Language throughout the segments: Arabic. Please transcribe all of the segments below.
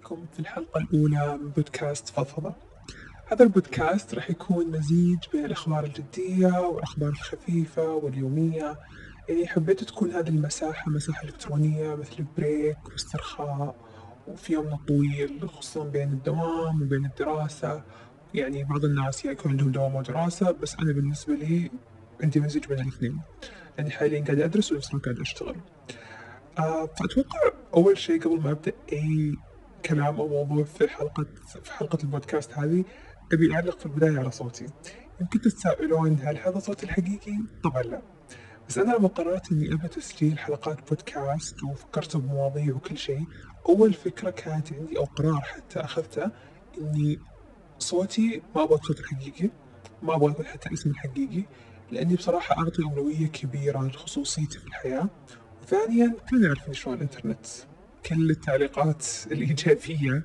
فيكم في الحلقة الأولى من بودكاست فضفضة. هذا البودكاست راح يكون مزيج بين الأخبار الجدية والأخبار الخفيفة واليومية. يعني حبيت تكون هذه المساحة مساحة إلكترونية مثل بريك واسترخاء وفي يومنا طويل خصوصا بين الدوام وبين الدراسة. يعني بعض الناس يكون عندهم دوام ودراسة بس أنا بالنسبة لي عندي مزيج بين الاثنين. يعني حاليا قاعد أدرس ونفس قاعد أشتغل. آه فأتوقع أول شيء قبل ما أبدأ أي كلام أو موضوع في حلقة في حلقة البودكاست هذه أبي أعلق في البداية على صوتي. يمكن تتساءلون هل هذا صوتي الحقيقي؟ طبعا لا. بس أنا لما قررت إني أبى تسجيل حلقات بودكاست وفكرت بمواضيع وكل شيء أول فكرة كانت عندي أو قرار حتى أخذته إني صوتي ما أبغى صوت الحقيقي ما يكون حتى اسمي الحقيقي لأني بصراحة أعطي أولوية كبيرة لخصوصيتي في الحياة. وثانيا كلنا عارفين شلون الإنترنت. كل التعليقات الإيجابية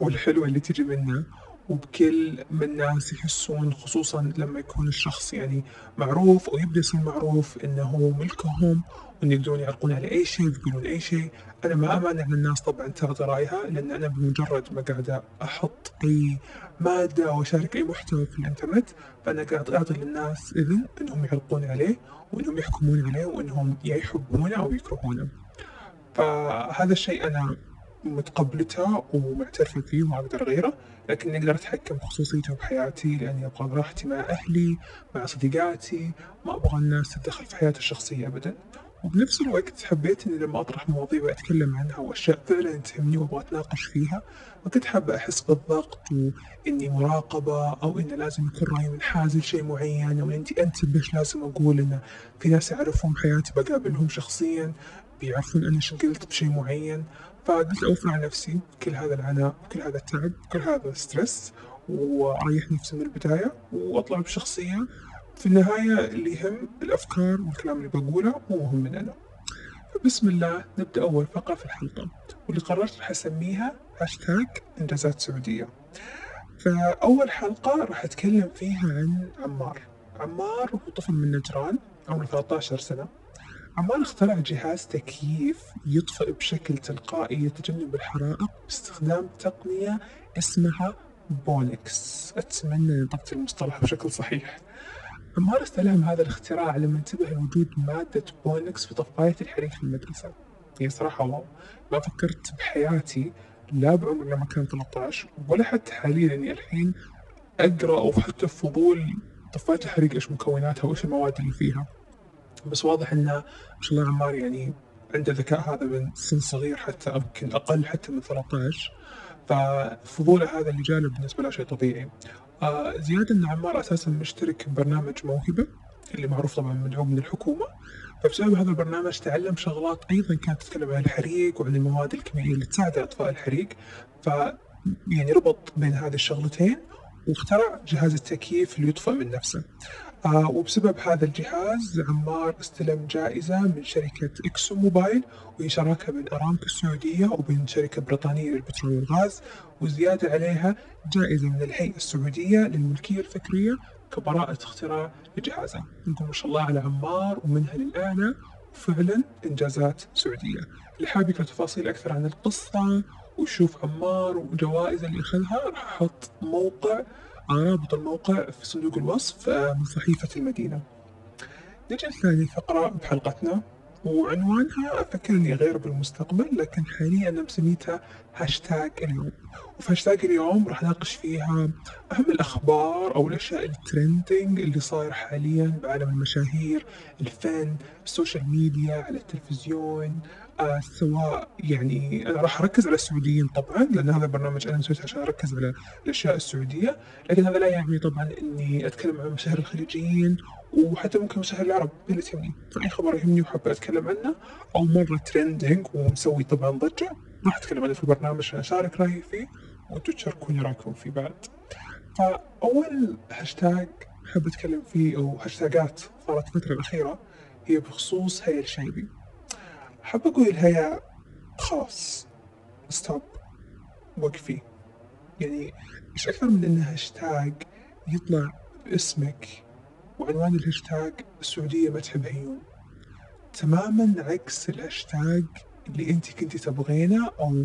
والحلوة اللي تجي منه وبكل ما الناس يحسون خصوصا لما يكون الشخص يعني معروف أو يبدأ يصير معروف إنه ملكهم وإن يقدرون يعرقون على أي شيء يقولون أي شيء. أنا ما أمانع الناس طبعا تاخذ رأيها لأن أنا بمجرد ما قاعد أحط أي مادة أو أشارك أي محتوى في الإنترنت فأنا قاعد أعطي للناس إذن إنهم يعلقون عليه وإنهم يحكمون عليه وإنهم يا يحبونه أو يكرهونه. فهذا الشيء أنا متقبلته ومعترفة فيه وما أقدر أغيره لكني أقدر أتحكم بخصوصيته بحياتي لأني أبغى براحتي مع أهلي مع صديقاتي ما أبغى الناس تتدخل في حياتي الشخصية أبدا. وبنفس الوقت حبيت إني لما أطرح مواضيع وأتكلم عنها وأشياء فعلا تهمني وأبغى أتناقش فيها ما كنت حابة أحس بالضغط وإني مراقبة أو إنه لازم يكون رأيي منحاز لشيء معين أو إني أنتبه إيش لازم أقول إنه في ناس يعرفون حياتي بقابلهم شخصيا. بيعرفون أنا شو قلت بشيء معين فقلت أوفر على نفسي. كل هذا العناء كل هذا التعب كل هذا الستريس وأريح نفسي من البداية وأطلع بشخصية في النهاية اللي يهم الأفكار والكلام اللي بقوله مو مهم من أنا. فبسم الله نبدأ أول فقرة في الحلقة واللي قررت راح أسميها هاشتاج إنجازات سعودية. فأول حلقة راح أتكلم فيها عن عمار. عمار هو طفل من نجران عمره 13 سنة. عمار اخترع جهاز تكييف يطفئ بشكل تلقائي يتجنب الحرائق باستخدام تقنية اسمها بونكس أتمنى نطقت المصطلح بشكل صحيح. عمار استلهم هذا الاختراع لما انتبه لوجود مادة بونكس في طفاية الحريق في المدرسة. هي صراحة wow. ما فكرت بحياتي لا بعمر لما كان 13 ولا حتى حاليا. اني الحين اقرا أو حتى فضول طفاية الحريق إيش مكوناتها وإيش المواد اللي فيها. بس واضح انه ما شاء الله عمار يعني عنده الذكاء هذا من سن صغير حتى يمكن أقل حتى من 13 ففضوله هذا اللي جاله بالنسبة له شيء طبيعي. آه زيادة إن عمار أساسا مشترك ببرنامج موهبة اللي معروف طبعا مدعوم من الحكومة فبسبب هذا البرنامج تعلم شغلات أيضا كانت تتكلم عن الحريق وعن المواد الكيميائية اللي تساعد أطفاء الحريق ف يعني ربط بين هذه الشغلتين واخترع جهاز التكييف اللي يطفئ من نفسه. آه وبسبب هذا الجهاز عمار استلم جائزة من شركة إكسو موبايل وهي شراكة بين أرامكو السعودية وبين شركة بريطانية للبترول والغاز وزيادة عليها جائزة من الهيئة السعودية للملكية الفكرية كبراءة اختراع لجهازه نقول ما شاء الله على عمار ومنها للأعلى وفعلا إنجازات سعودية. اللي حاب يقرأ تفاصيل أكثر عن القصة ويشوف عمار وجوائزه اللي أخذها راح أحط موقع رابط الموقع في صندوق الوصف من صحيفة المدينة. نجي لثاني فقرة بحلقتنا وعنوانها أفكر إني أغير بالمستقبل لكن حاليا أنا مسميتها هاشتاج اليوم. وفي هاشتاج اليوم راح ناقش فيها أهم الأخبار أو الأشياء ال trending اللي صاير حاليا بعالم المشاهير الفن ال social media على التلفزيون سواء يعني أنا راح أركز على السعوديين طبعا لأن هذا البرنامج أنا مسويته عشان أركز على الأشياء السعودية لكن هذا لا يعني طبعا إني أتكلم عن المشاهير الخليجيين وحتى ممكن مشاهير العرب اللي تهمني. فأي خبر يهمني وحابة أتكلم عنه أو مرة trending ومسوي طبعا ضجة راح أتكلم عنه في البرنامج عشان اشارك رأيي فيه وأنتم تشاركوني رأيكم فيه بعد. فأول هاشتاج حاب أتكلم فيه أو هاشتاجات صارت الفترة الأخيرة هي بخصوص هيا الشعيبي حاب أقول لهيا خلاص stop وقفي. يعني مش أكثر من إنه هاشتاج يطلع باسمك؟ وعنوان الهاشتاج السعودية ما تحب هيون. تماما عكس الهاشتاج اللي أنت كنتي تبغينه أو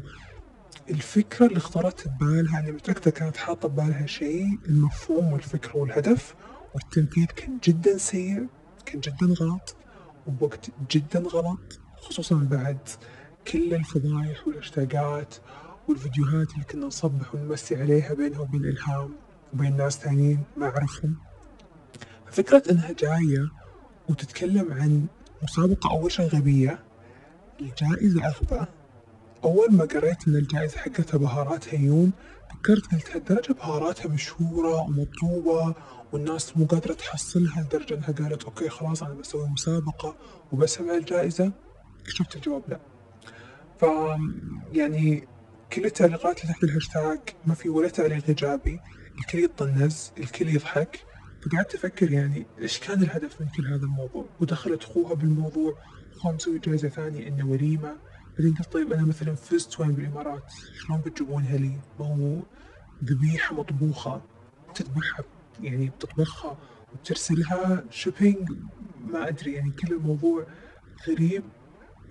الفكرة اللي خطرت ببالها أنا متأكدة كانت حاطة ببالها شيء المفهوم والفكرة والهدف والتنفيذ كان جدا سيء كان جدا غلط وبوقت جدا غلط. خصوصا بعد كل الفضايح والهاشتاقات والفيديوهات اللي كنا نصبح ونمسي عليها بينها وبين إلهام وبين ناس ثانيين ما أعرفهم. فكرة إنها جاية وتتكلم عن مسابقة أول شيء غبية الجائزة أغبى. أول ما قريت إن الجائزة حقتها بهارات هيون فكرت قلت هالدرجة بهاراتها مشهورة ومطلوبة والناس مو قادرة تحصلها لدرجة إنها قالت أوكي خلاص أنا بسوي مسابقة وبسوي الجائزة؟ اكتشفت الجواب؟ لا. ف يعني كل التعليقات اللي تحت الهاشتاج ما في ولا تعليق إيجابي الكل يطنز الكل يضحك. فقعدت أفكر يعني إيش كان الهدف من كل هذا الموضوع؟ ودخلت أخوها بالموضوع أخوها مسوي جائزة ثانية إنه وليمة. بعدين قلت طيب أنا مثلا فزت وين بالإمارات؟ شلون بتجيبونها لي؟ ما هو ذبيحة مطبوخة. تذبحها يعني بتطبخها وترسلها shipping ما أدري يعني كل الموضوع غريب.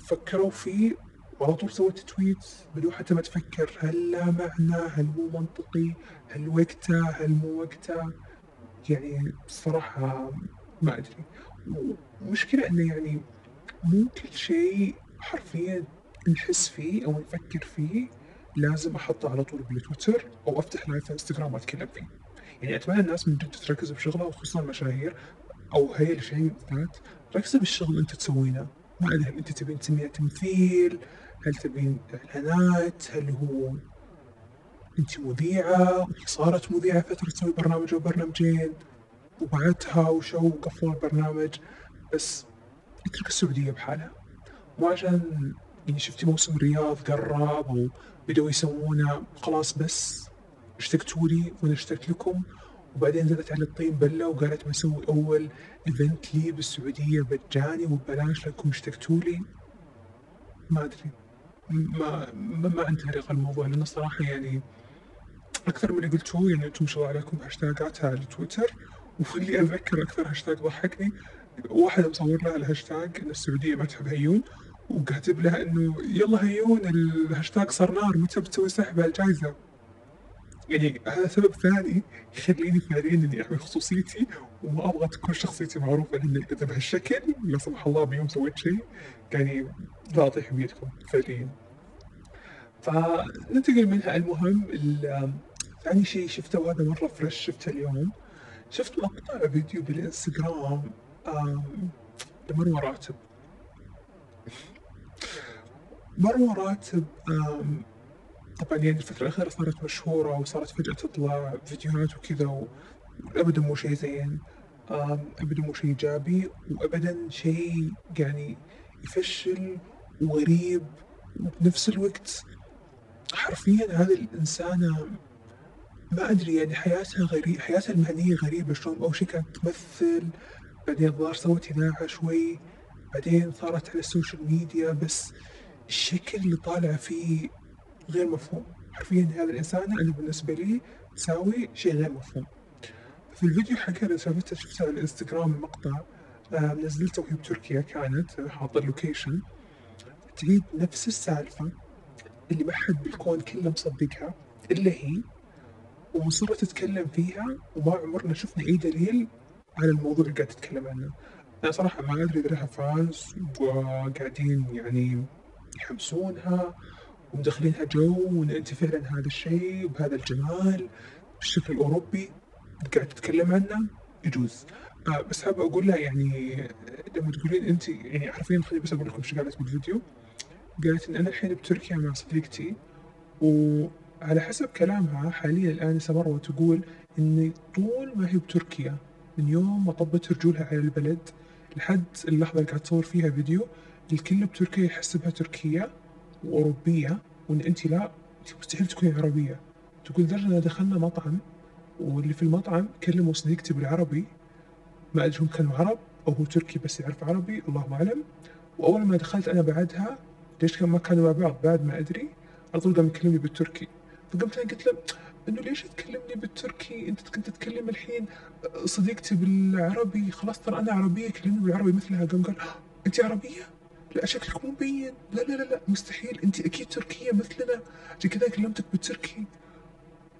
فكروا فيه وعلى طول سويت tweet بدون حتى ما تفكر. هل لا معنى؟ هل مو منطقي؟ هل وقته هل مو وقته يعني الصراحة ما أدري. المشكلة إنه يعني مو كل شيء حرفيا نحس فيه أو نفكر فيه لازم أحطه على طول بالتويتر أو أفتح live إنستغرام وأتكلم فيه. يعني أتمنى الناس من جد تركز بشغلها وخصوصا المشاهير أو هي الشيء بالذات ركزي بالشغل اللي أنت تسوينه. ما أدري هل أنت تبين تسميها تمثيل؟ هل تبين إعلانات؟ هل هو أنت مذيعة؟ وهي صارت مذيعة فترة تسوي برنامج أو برنامجين؟ وبعدها وشو قفلوا البرنامج؟ بس أترك السعودية بحالها. مو عشان يعني شفتي موسم الرياض قرب وبدأوا يسوونه خلاص بس اشتقتوا لي وأنا اشتقت لكم. وبعدين زادت على الطين بلة وقالت بسوي أول event لي بالسعودية مجاني وببلاش لكم اشتقتوا لي. ما أدري. ما ما, ما انتهى الموضوع لأن الصراحة يعني أكثر من اللي قلتوه يعني أنتم ما شاء الله عليكم هاشتاجاتها على تويتر. واللي أتذكر أكثر هاشتاج ضحكني. واحد مصور لها الهاشتاج إن السعودية ما تحب هيون وكاتب لها إنه يلا هيون الهاشتاج صار نار متى بتسوي سحب على الجائزة؟ يعني هذا سبب ثاني يخليني فعليا إني احمي خصوصيتي وما أبغى تكون شخصيتي معروفة لأن اذا بهالشكل لا سمح الله بيوم سويت شيء يعني لا اطيح بيدكم فعليا. فننتقل منها المهم ثاني شيء شفته وهذا مرة فريش شفته اليوم. شفت مقطع فيديو بالإنستغرام لمروة راتب. مروة راتب طبعا يعني الفترة الأخيرة صارت مشهورة وصارت فجأة تطلع فيديوهات وكذا وأبدا مو شيء زين أبدا مو شيء إيجابي وأبدا شيء يعني يفشل وغريب وبنفس الوقت حرفيا هذه الإنسانة ما أدري يعني حياتها غريب حياتها المهنية غريبة شلون أول شي كانت تمثل بعدين الظاهر سوت إذاعة شوي بعدين صارت على ال social media بس الشكل اللي طالع فيه غير مفهوم. حرفيا هذا الإنسانة أنا بالنسبة لي تساوي شيء غير مفهوم. في الفيديو حقها اللي شفته شفته على الإنستغرام مقطع آه نزلته وهي بتركيا كانت حاطة ال location تعيد نفس السالفة اللي ما حد بالكون كله مصدقها إلا هي ومصرة تتكلم فيها وما عمرنا شفنا أي دليل على الموضوع اللي قاعد تتكلم عنه. أنا صراحة ما أدري إذا لها فانز وقاعدين يعني يحمسونها. ومدخلينها جو وإن أنت فعلا هذا الشيء بهذا الجمال. بالشكل الأوروبي قاعد تتكلم عنه يجوز. آه بس حابة أقول لها يعني لما تقولين أنت يعني حرفيا خليني بس أقول لكم إيش قالت بالفيديو. قالت إن أنا الحين بتركيا مع صديقتي وعلى حسب كلامها حاليا الآنسة مروة تقول إن طول ما هي بتركيا من يوم ما طبت رجولها على البلد لحد اللحظة اللي قاعد تصور فيها فيديو الكل بتركيا يحس بها تركية وأوروبية وإن أنت لا أنت مستحيل تكوني عربية. تقول لدرجة إن دخلنا مطعم واللي في المطعم كلموا صديقتي بالعربي ما أدري هم كانوا عرب أو هو تركي بس يعرف عربي الله أعلم. وأول ما دخلت أنا بعدها ليش كان ما كانوا مع بعض؟ بعد ما أدري. على طول قام يكلمني بالتركي. فقمت أنا قلت له إنه ليش تكلمني بالتركي؟ أنت كنت تتكلم الحين صديقتي بالعربي خلاص ترى أنا عربية كلمني بالعربي مثلها. قام قال انت عربية؟ لا شكلك مو مبين لا لا لا لا مستحيل. انت أكيد تركية مثلنا. عشان كذا كلمتك بالتركي.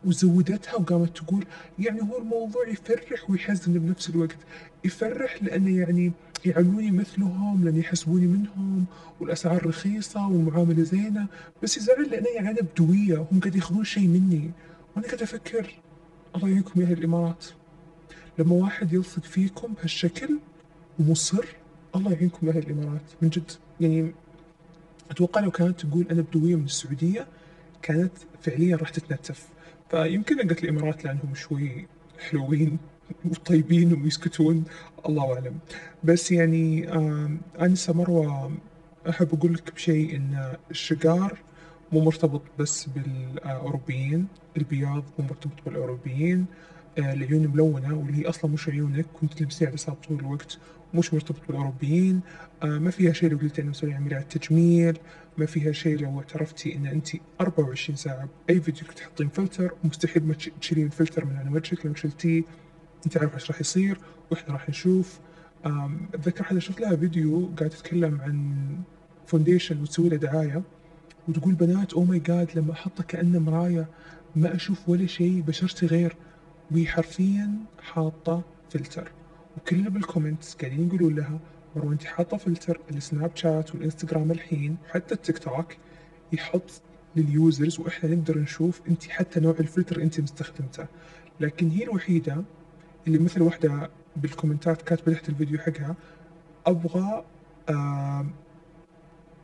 وزودتها وقامت تقول يعني هو الموضوع يفرح ويحزن بنفس الوقت. يفرح لأنه يعني يعاملوني مثلهم لأن يحسبوني منهم والأسعار رخيصة والمعاملة زينة. بس يزعل لأنه يعني أنا بدوية هم قاعد ياخذون شيء مني. وأنا قاعد أفكر الله يعينكم يا أهل الإمارات لما واحد يلصق فيكم بهالشكل ومصر الله يعينكم يا أهل الإمارات. من جد يعني أتوقع لو كانت تقول أنا بدوية من السعودية كانت فعليا راح تتنتف. فيمكن قلت الإمارات لأنهم شوي حلوين وطيبين ويسكتون الله أعلم. بس يعني أنسة مروة أحب أقول لك بشيء إن الشقار مو مرتبط بس بالأوروبيين البياض مو مرتبط بالأوروبيين. آه، العيون ملونة واللي هي أصلا مش عيونك كنت تلبسيها عدسات طول الوقت مش مرتبط بالأوروبيين. آه، ما فيها شيء لو قلت أنا مسوي عمليات تجميل ما فيها شيء لو اعترفتي إن أنت 24 ساعة بأي فيديو تحطين فلتر مستحيل ما تشيلين الفلتر من على وجهك لو شلتيه. أنت عارف إيش راح يصير وإحنا راح نشوف. أتذكر حدا شفت لها فيديو قاعد تتكلم عن foundation وتسوي له دعاية وتقول بنات oh my god لما احطه كانه مراية ما أشوف ولا شيء بشرتي غير. وهي حرفيا حاطة فلتر. وكلنا بال comments قاعدين يقولون لها مروه انت حاطة فلتر السناب شات والإنستغرام الحين حتى التيك توك يحط لل users وإحنا نقدر نشوف انت حتى نوع الفلتر انت مستخدمته. لكن هي الوحيدة اللي مثل واحدة بال comments ات كاتبة تحت الفيديو حقها أبغى آه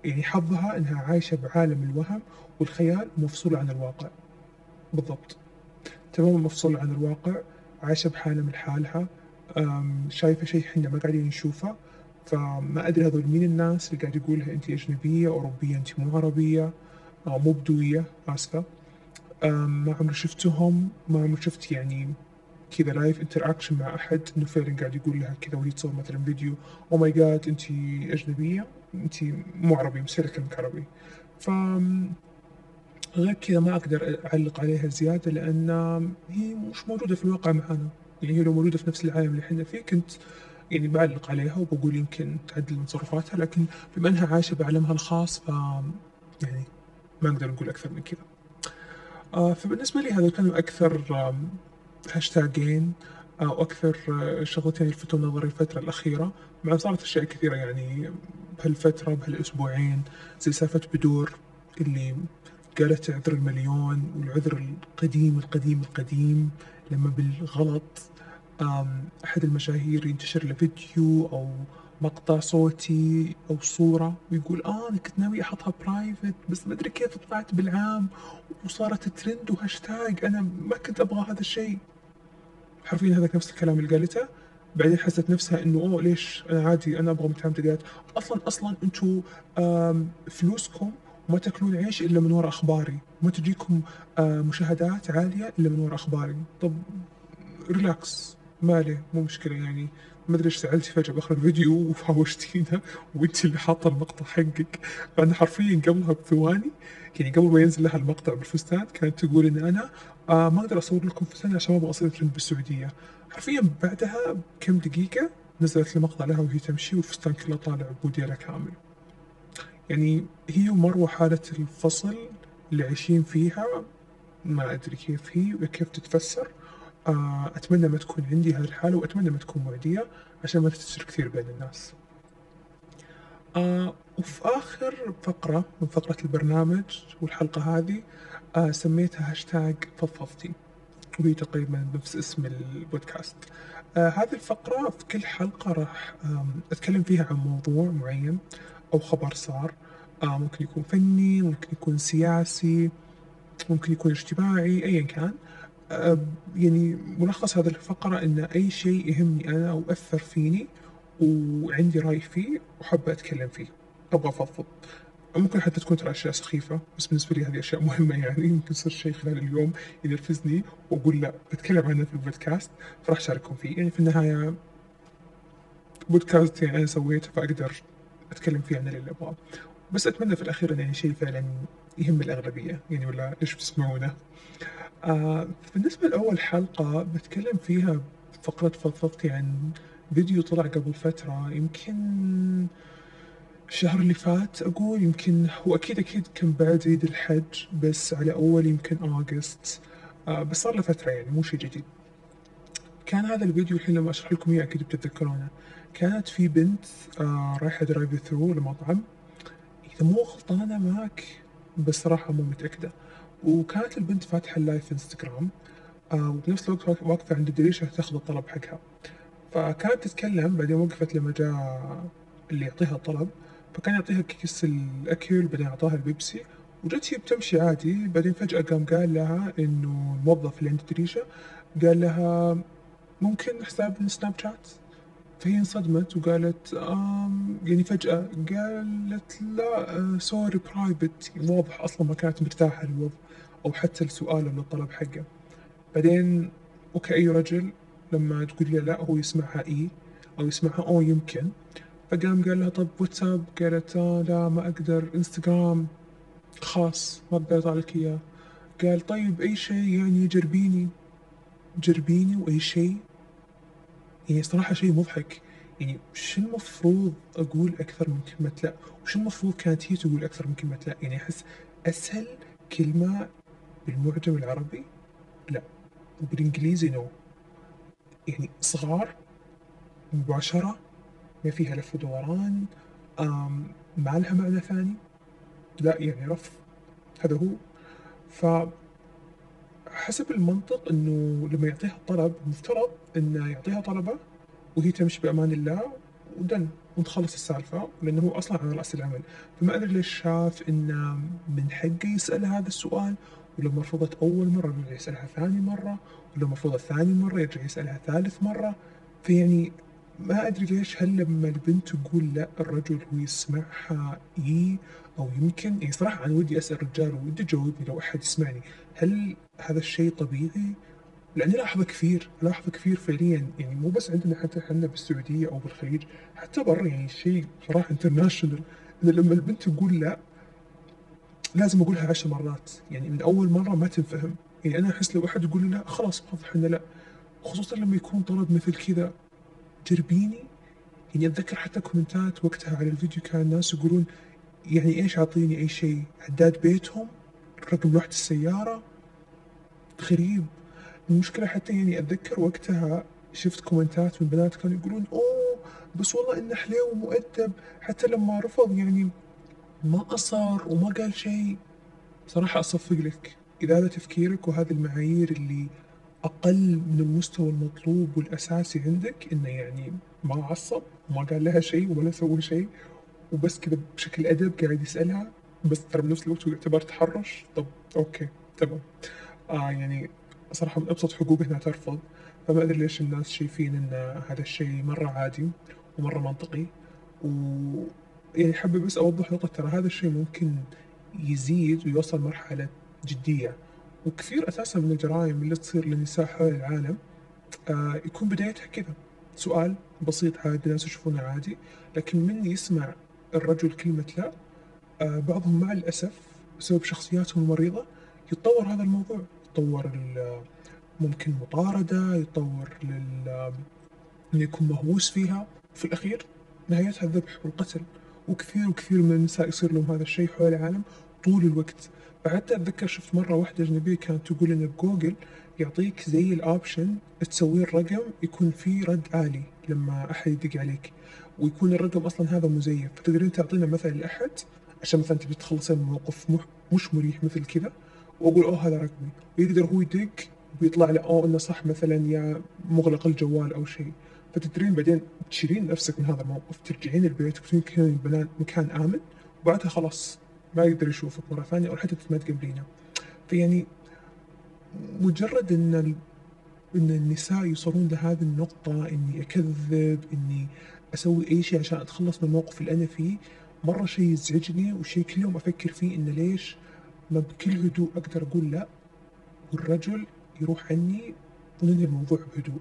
يعني حظها إنها عايشة بعالم الوهم والخيال مفصوله عن الواقع. بالضبط. تماما مفصولة عن الواقع. عايشة بحالة لحالها شايفة شيء إحنا ما قاعدين نشوفه. فما أدري هذول مين الناس اللي قاعد يقولها انت أجنبية أوروبية انت مو عربية أو مو بدوية آسفة. ما عمري شفتهم ما عمري شفت يعني كذا live interaction مع أحد. إنه فعلا قاعد يقول لها كذا وهي تصور مثلا فيديو oh my god انت أجنبية انت مو عربية مستحيل اكلمك عربي ف غير كذا ما أقدر أعلق عليها زيادة لأن هي مش موجودة في الواقع معنا يعني هي لو موجودة في نفس العالم اللي إحنا فيه كنت يعني بعلق عليها وبقول يمكن تعدل من تصرفاتها لكن بما إنها عايشة بعالمها الخاص ف يعني ما نقدر نقول أكثر من كذا. آه فبالنسبة لي هذا كانوا أكثر هاشتاجين أو أكثر آه، شغلتين لفتوا نظري الفترة الأخيرة. مع صارت أشياء كثيرة يعني بهالفترة بهالاسبوعين زي سالفة بدور اللي قالت عذر المليون والعذر القديم القديم القديم لما بالغلط أحد المشاهير ينتشر له فيديو أو مقطع صوتي أو صورة ويقول آه أنا كنت ناوي أحطها private بس ما أدري كيف طلعت بالعام وصارت ترند وهاشتاج أنا ما كنت أبغى هذا الشيء. حرفيا هذا نفس الكلام اللي قالته. بعدين حست نفسها إنه أوه ليش؟ أنا عادي أنا أبغى متعمدة أصلا أصلا أنتم فلوسكم ما تاكلون عيش إلا من وراء أخباري. ما تجيكم آه، مشاهدات عالية إلا من وراء أخباري. طب relax مالي مو مشكلة يعني. ما أدري إيش زعلتي فجأة بأخر الفيديو وفاوشتينا وأنت اللي حاطة المقطع حقك. فانا حرفيا قبلها بثواني يعني قبل ما ينزل لها المقطع بالفستان كانت تقول إن أنا آه ما أقدر أصور لكم فستان عشان ما أبغى أصير ترند بالسعودية. حرفيا بعدها كم دقيقة نزلت المقطع لها وهي تمشي والفستان كله طالع بوديلها كامل. يعني هي ومروة حالة الفصل اللي عايشين فيها ما أدري كيف هي وكيف تتفسر. آه، أتمنى ما تكون عندي هذه الحالة وأتمنى ما تكون معدية عشان ما تنتشر كثير بين الناس. آه وفي آخر فقرة من فقرة البرنامج والحلقة هذه آه سميتها هاشتاج فضفضتي وهي تقريبا نفس اسم البودكاست. هذه الفقرة في كل حلقة راح أتكلم فيها عن موضوع معين. أو خبر صار. آه ممكن يكون فني ممكن يكون سياسي ممكن يكون اجتماعي أيا كان. آه يعني ملخص هذه الفقرة إن أي شيء يهمني أنا أو أثر فيني وعندي رأي فيه وحابة أتكلم فيه. أبغى أفضفض. ممكن حتى تكون ترى أشياء سخيفة بس بالنسبة لي هذه أشياء مهمة يعني. ممكن يصير شيء خلال اليوم ينرفزني وأقول لا بتكلم عنه في البودكاست فراح أشارككم فيه. يعني في النهاية بودكاست يعني أنا سويته فأقدر اتكلم فيه عن اللي ابغاه بس أتمنى في الأخير انه يعني شيء فعلا يهم الأغلبية يعني ولا إيش بتسمعونه. آه بالنسبة لأول حلقة بتكلم فيها فقرة فضفضتي عن فيديو طلع قبل فترة يمكن الشهر اللي فات أقول يمكن هو أكيد أكيد كان بعد عيد الحج بس على أول يمكن أغسطس. آه بس صار له فترة يعني مو شي جديد. كان هذا الفيديو الحين لما أشرح لكم إياه أكيد بتتذكرونه كانت في بنت آه رايحة drive through لمطعم. إذا مو غلطانة ماك بس صراحة مو متأكدة. وكانت البنت فاتحة ال live انستغرام آه وبنفس الوقت واقفة عند الدريشة تاخذ الطلب حقها. فكانت تتكلم بعدين وقفت لما جاء اللي يعطيها الطلب. فكان يعطيها كيس الأكل بعدين أعطاها البيبسي. وجت هي بتمشي عادي. بعدين فجأة قام قال لها إنه الموظف اللي عند الدريشة قال لها ممكن حساب السناب شات؟ فهي انصدمت وقالت آم يعني فجأة قالت لا sorry private واضح أصلا ما كانت مرتاحة للوضع أو حتى السؤال للطلب حقه. بعدين وكأي رجل لما تقول له لا هو يسمعها إي أو يسمعها أو يمكن. فقام قال لها طب واتساب؟ قالت آه لا ما أقدر. إنستغرام خاص ما أقدر أطالك إياه. قال طيب أي شيء يعني جربيني جربيني وأي شيء؟ يعني صراحة شيء مضحك. يعني شو المفروض أقول أكثر من كلمة لا؟ وش المفروض كانت هي تقول أكثر من كلمة لا؟ يعني أحس أسهل كلمة بالمعجم العربي؟ لا. وبالإنجليزي نو يعني صغار مباشرة ما فيها لف ودوران ما لها معنى ثاني. لا يعني رف. هذا هو. ف حسب المنطق إنه لما يعطيها الطلب المفترض إنه يعطيها طلبة وهي تمشي بأمان الله ودن ونتخلص السالفة لأنه هو أصلا على رأس العمل. فما أدري ليش شاف إنه من حقه يسالها هذا السؤال ولما رفضت أول مرة يرجع يسألها ثاني مرة ولما رفضت ثاني مرة يرجع يسألها ثالث مرة. فيعني ما أدري ليش هل لما البنت تقول لا الرجل هو يسمعها إي أو يمكن. يعني صراحة أنا ودي أسأل رجال ودي تجاوبني لو أحد يسمعني. هل هذا الشيء طبيعي؟ لأني لاحظه كثير لاحظه كثير فعليا. يعني مو بس عندنا حتى إحنا بالسعودية أو بالخليج حتى برا. يعني شيء صراحة international ان لما البنت تقول لا لازم أقولها عشر مرات. يعني من أول مرة ما تنفهم. يعني أنا أحس لو أحد يقول لي لا خلاص واضح إنه لا. خصوصا لما يكون طلب مثل كذا. جربيني يعني أتذكر حتى comments ات وقتها على الفيديو كان الناس يقولون يعني إيش أعطيني أي شيء؟ عداد بيتهم رقم لوحة السيارة. غريب. المشكلة حتى يعني أتذكر وقتها شفت comments ات من بنات كانوا يقولون أوه بس والله إنه حليو ومؤدب. حتى لما رفض يعني ما اصر وما قال شيء صراحة أصفق لك. إذا هذا تفكيرك وهذه المعايير اللي أقل من المستوى المطلوب والأساسي عندك إنه يعني ما عصب وما قال لها شيء ولا سوى شيء وبس كذا بشكل أدب قاعد يسألها بس ترى بنفس الوقت هو يعتبر تحرش. طب أوكي تمام. آه يعني صراحة من أبسط حقوقه إنها ترفض. فما أدري ليش الناس شايفين إن هذا الشيء مرة عادي ومرة منطقي. و يعني حابب بس أوضح نقطة ترى هذا الشيء ممكن يزيد ويوصل مرحلة جدية. وكثير أساسا من الجرائم اللي تصير للنساء حول العالم آه يكون بدايتها كذا. سؤال بسيط عادي الناس يشوفونه عادي لكن من يسمع الرجل كلمة لا؟ آه بعضهم مع الأسف بسبب شخصياتهم المريضة يتطور هذا الموضوع. يتطور ممكن مطاردة يتطور لل إنه يكون مهووس فيها. في الأخير نهايتها الذبح والقتل وكثير وكثير من النساء يصير لهم هذا الشيء حول العالم. طول الوقت. فحتى أتذكر شفت مرة واحدة اجنبيه كانت تقول إن بجوجل يعطيك زي ال option تسوي الرقم يكون فيه رد آلي لما أحد يدق عليك ويكون الرقم أصلا هذا مزيف. فتقدرين تعطينا مثلا لأحد؟ عشان مثلا تبي تخلصين من موقف مش مريح مثل كذا وأقول أوه هذا رقمي. ويقدر هو يدق ويطلع له أوه إنه صح مثلا يا مغلق الجوال أو شيء. فتدرين بعدين تشيلين نفسك من هذا الموقف ترجعين البيت وتكونين مكان آمن وبعدها خلاص ما يقدر يشوفك مرة ثانية أو حتى ما تقابلينه فيعني مجرد إن ال... إن النساء يوصلون لهذه النقطة إني أكذب إني أسوي أي شيء عشان أتخلص من الموقف اللي أنا فيه مرة شيء يزعجني وشيء كل يوم أفكر فيه إنه ليش ما بكل هدوء أقدر أقول لا. والرجل يروح عني وننهي الموضوع بهدوء.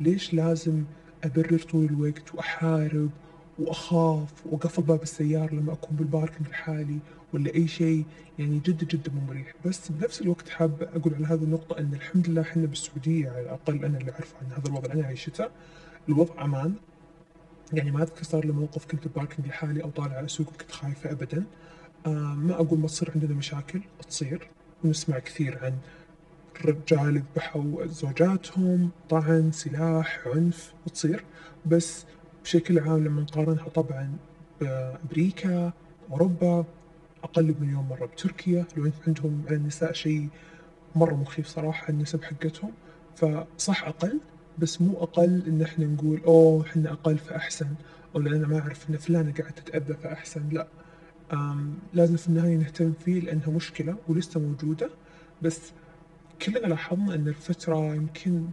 ليش لازم أبرر طول الوقت وأحارب وأخاف واقفل باب السيارة لما أكون بالباركنج لحالي ولا أي شيء يعني جدا جدا مو مريح بس بنفس الوقت حاب أقول على هذه النقطة إن الحمد لله إحنا بالسعودية على الأقل أنا اللي اعرفه عن هذا الوضع. أنا عايشته الوضع أمان. يعني ما أذكر صار لي موقف كنت بباركنج لحالي أو طالعة أسوق وكنت خايفة أبدا. آه ما أقول ما تصير عندنا مشاكل تصير. ونسمع كثير عن رجال ذبحوا زوجاتهم طعن سلاح عنف تصير. بس بشكل عام لما نقارنها طبعا بأمريكا أوروبا أقل بمليون مرة بتركيا العنف عندهم على النساء شيء مرة مخيف صراحة النسب حقتهم فصح أقل بس مو أقل إن إحنا نقول أوه إحنا أقل فأحسن أو لأن أنا ما أعرف إن فلانة قاعدة تتأذى فأحسن لا. لازم في النهاية نهتم فيه لأنها مشكلة ولسه موجودة بس كلنا لاحظنا أن الفترة يمكن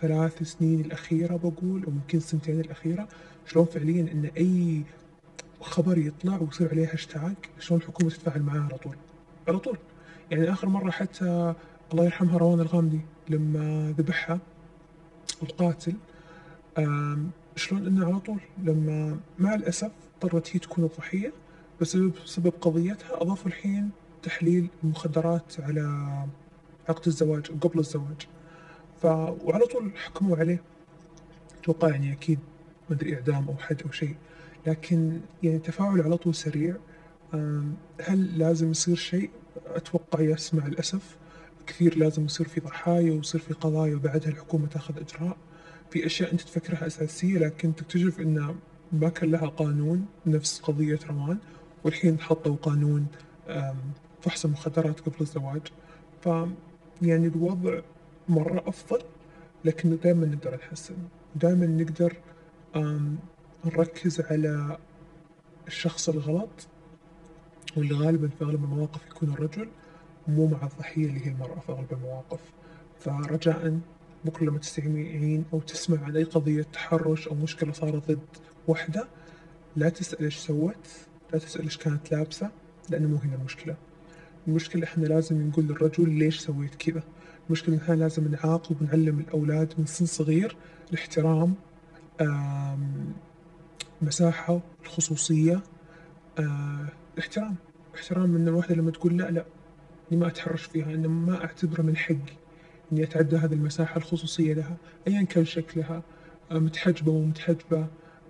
ثلاث سنين الأخيرة بقول أو يمكن سنتين الأخيرة شلون فعليا أن أي خبر يطلع ويصير عليه هاشتاج شلون الحكومة تتفاعل معاه على طول؟ على طول. يعني آخر مرة حتى الله يرحمها روان الغامدي لما ذبحها القاتل شلون إنه على طول لما مع الأسف اضطرت هي تكون الضحية بسبب سبب قضيتها أضافوا الحين تحليل المخدرات على عقد الزواج قبل الزواج. وعلى طول حكموا عليه. أتوقع يعني أكيد ما أدري إعدام أو حد أو شيء لكن يعني تفاعل على طول سريع. هل لازم يصير شيء؟ أتوقع يس مع الأسف. كثير لازم يصير في ضحايا ويصير في قضايا وبعدها الحكومة تأخذ إجراء. في أشياء أنت تفكرها أساسية لكن تكتشف أن ما كان لها قانون نفس قضية روان والحين حطوا قانون فحص المخدرات قبل الزواج. ف يعني الوضع مرة أفضل لكن دائما نقدر نحسن. دائما نقدر نركز على الشخص الغلط واللي غالبا في أغلب المواقف يكون الرجل مو مع الضحية اللي هي المرأة في أغلب المواقف. فرجاء بكرة لما تستمعين أو تسمع عن أي قضية تحرش أو مشكلة صارت ضد وحدة لا تسأل إيش سوت لا تسأل إيش كانت لابسة لأنه مو هنا المشكلة. المشكلة إحنا لازم نقول للرجل ليش سويت كذا. المشكلة إحنا لازم نعاقب ونعلم الأولاد من سن صغير الاحترام مساحة الخصوصية آه، الاحترام. احترام من الوحدة لما تقول لا لا إني ما أتحرش فيها إن ما أعتبره من حقي إني أتعدى هذه المساحة الخصوصية لها أيا كان شكلها آه، متحجبة مو متحجبة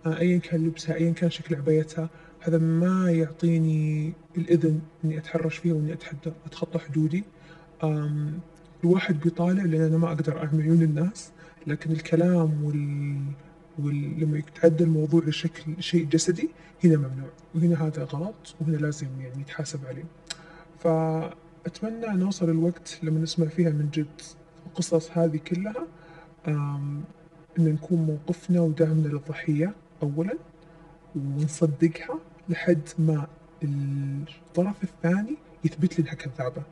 آه، أيا كان لبسها أيا كان شكل عبايتها هذا ما يعطيني الإذن إني أتحرش فيها وإني أتحدى أتخطى حدودي. الواحد بيطالع لأن أنا ما أقدر أعمل عيون الناس لكن الكلام وال... وال... لما يتعدى الموضوع لشكل شيء جسدي هنا ممنوع وهنا هذا غلط وهنا لازم يعني يتحاسب عليه. ف أتمنى نوصل الوقت لما نسمع فيها من جد القصص هذه كلها إن نكون موقفنا ودعمنا للضحية أولا ونصدقها لحد ما الطرف الثاني يثبت لي إنها كذابة.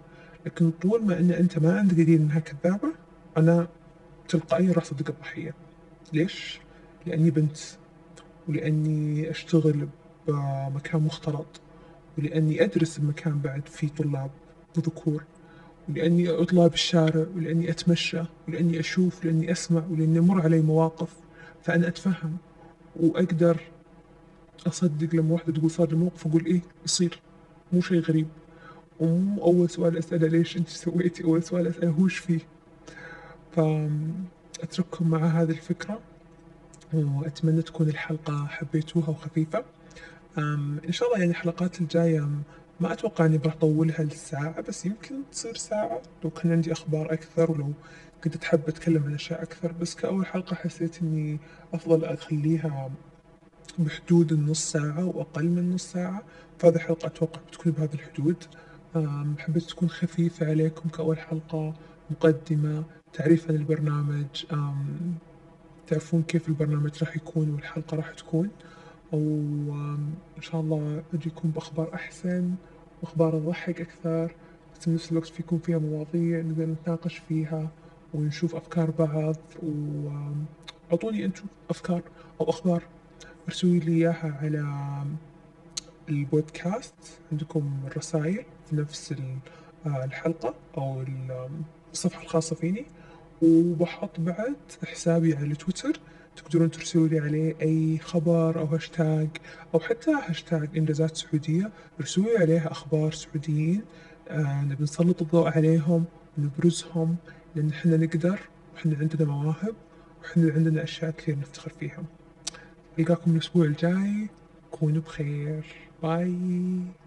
لكن طول ما إن أنت ما عندك دليل إنها كذابة أنا تلقائيا راح أصدق الضحية. ليش؟ لأني بنت ولأني أشتغل بمكان مختلط ولأني أدرس بمكان بعد فيه طلاب وذكور ولأني أطلع بالشارع ولأني أتمشى ولأني أشوف ولأني أسمع ولأني مر علي مواقف. فأنا أتفهم وأقدر أصدق لما واحدة تقول صار لي موقف أقول إيه يصير. مو شيء غريب. ومو أول سؤال أسأله ليش أنت سويتي؟ أول سؤال أسأله هوش فيه؟ فأترككم مع هذه الفكرة. وأتمنى تكون الحلقة حبيتوها وخفيفة. إن شاء الله يعني الحلقات الجاية ما أتوقع إني بطولها لساعة بس يمكن تصير ساعة. لو كان عندي أخبار أكثر ولو كنت أحب أتكلم عن أشياء أكثر بس كأول حلقة حسيت إني أفضل أخليها بحدود النص ساعة وأقل من نص ساعة. فهذه الحلقة أتوقع بتكون بهذه الحدود. حبيت تكون خفيفة عليكم كأول حلقة مقدمة تعريف عن البرنامج تعرفون كيف البرنامج راح يكون والحلقة راح تكون. وإن شاء الله أجيكم بأخبار أحسن وأخبار تضحك أكثر. بس بنفس الوقت فيكون فيها مواضيع نقدر نتناقش فيها ونشوف أفكار بعض. وأعطوني أنتم أفكار أو أخبار أرسلوا لي إياها على البودكاست عندكم الرسائل في نفس الحلقة أو الصفحة الخاصة فيني. وبحط بعد حسابي على تويتر تقدرون ترسلوا لي عليه أي خبر أو هاشتاج أو حتى هاشتاج إنجازات سعودية. ارسلوا لي عليها أخبار سعوديين آه نبي نسلط الضوء عليهم ونبرزهم لأن إحنا نقدر وإحنا عندنا مواهب وإحنا عندنا أشياء كثير نفتخر فيها ألقاكم الأسبوع الجاي كونوا بخير. باي